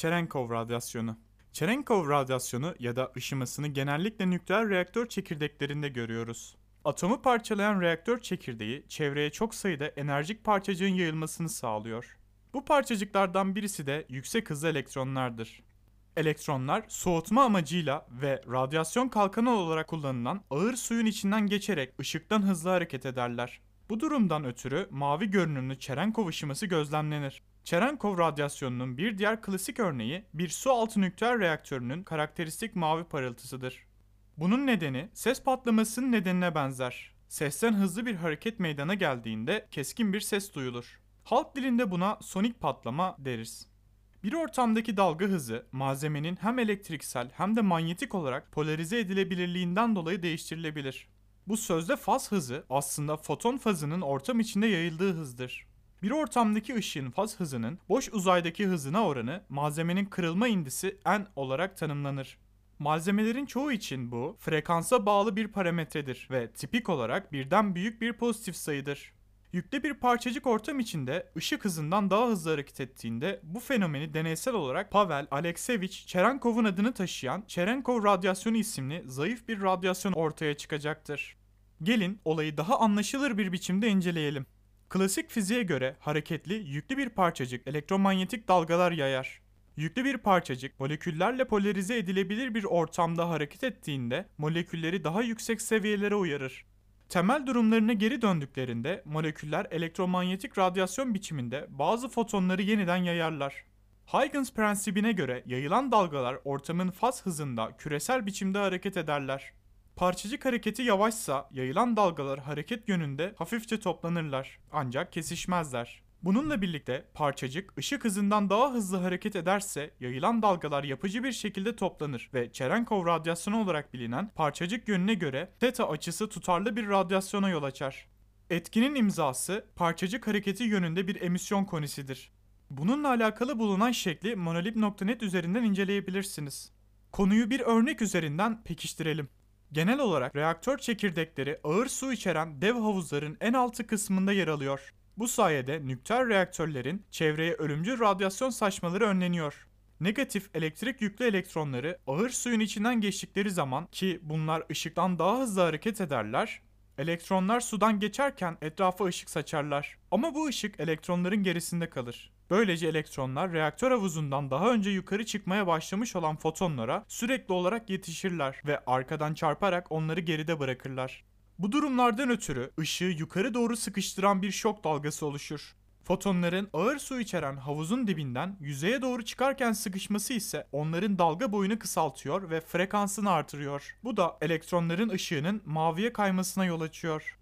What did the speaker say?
Cherenkov radyasyonu. Cherenkov radyasyonu ya da ışımasını genellikle nükleer reaktör çekirdeklerinde görüyoruz. Atomu parçalayan reaktör çekirdeği çevreye çok sayıda enerjik parçacığın yayılmasını sağlıyor. Bu parçacıklardan birisi de yüksek hızlı elektronlardır. Elektronlar soğutma amacıyla ve radyasyon kalkanı olarak kullanılan ağır suyun içinden geçerek ışıktan hızlı hareket ederler. Bu durumdan ötürü mavi görünümlü Cherenkov ışıması gözlemlenir. Cherenkov radyasyonunun bir diğer klasik örneği bir su altı nükleer reaktörünün karakteristik mavi parıltısıdır. Bunun nedeni ses patlamasının nedenine benzer. Sesten hızlı bir hareket meydana geldiğinde keskin bir ses duyulur. Halk dilinde buna sonik patlama deriz. Bir ortamdaki dalga hızı malzemenin hem elektriksel hem de manyetik olarak polarize edilebilirliğinden dolayı değiştirilebilir. Bu sözde faz hızı aslında foton fazının ortam içinde yayıldığı hızdır. Bir ortamdaki ışığın faz hızının boş uzaydaki hızına oranı malzemenin kırılma indisi n olarak tanımlanır. Malzemelerin çoğu için bu frekansa bağlı bir parametredir ve tipik olarak birden büyük bir pozitif sayıdır. Yüklü bir parçacık ortam içinde ışık hızından daha hızlı hareket ettiğinde bu fenomeni deneysel olarak Pavel Alekseyevich Cherenkov'un adını taşıyan Cherenkov radyasyonu isimli zayıf bir radyasyon ortaya çıkacaktır. Gelin olayı daha anlaşılır bir biçimde inceleyelim. Klasik fiziğe göre hareketli yüklü bir parçacık elektromanyetik dalgalar yayar. Yüklü bir parçacık moleküllerle polarize edilebilir bir ortamda hareket ettiğinde molekülleri daha yüksek seviyelere uyarır. Temel durumlarına geri döndüklerinde moleküller elektromanyetik radyasyon biçiminde bazı fotonları yeniden yayarlar. Huygens prensibine göre yayılan dalgalar ortamın faz hızında küresel biçimde hareket ederler. Parçacık hareketi yavaşsa yayılan dalgalar hareket yönünde hafifçe toplanırlar ancak kesişmezler. Bununla birlikte parçacık ışık hızından daha hızlı hareket ederse yayılan dalgalar yapıcı bir şekilde toplanır ve Cherenkov radyasyonu olarak bilinen parçacık yönüne göre theta açısı tutarlı bir radyasyona yol açar. Etkinin imzası parçacık hareketi yönünde bir emisyon konisidir. Bununla alakalı bulunan şekli monolib.net üzerinden inceleyebilirsiniz. Konuyu bir örnek üzerinden pekiştirelim. Genel olarak reaktör çekirdekleri ağır su içeren dev havuzların en altı kısmında yer alıyor. Bu sayede nükleer reaktörlerin çevreye ölümcül radyasyon saçmaları önleniyor. Negatif elektrik yüklü elektronları ağır suyun içinden geçtikleri zaman ki bunlar ışıktan daha hızlı hareket ederler, elektronlar sudan geçerken etrafa ışık saçarlar. Ama bu ışık elektronların gerisinde kalır. Böylece elektronlar reaktör havuzundan daha önce yukarı çıkmaya başlamış olan fotonlara sürekli olarak yetişirler ve arkadan çarparak onları geride bırakırlar. Bu durumlardan ötürü ışığı yukarı doğru sıkıştıran bir şok dalgası oluşur. Fotonların ağır su içeren havuzun dibinden yüzeye doğru çıkarken sıkışması ise onların dalga boyunu kısaltıyor ve frekansını artırıyor. Bu da elektronların ışığının maviye kaymasına yol açıyor.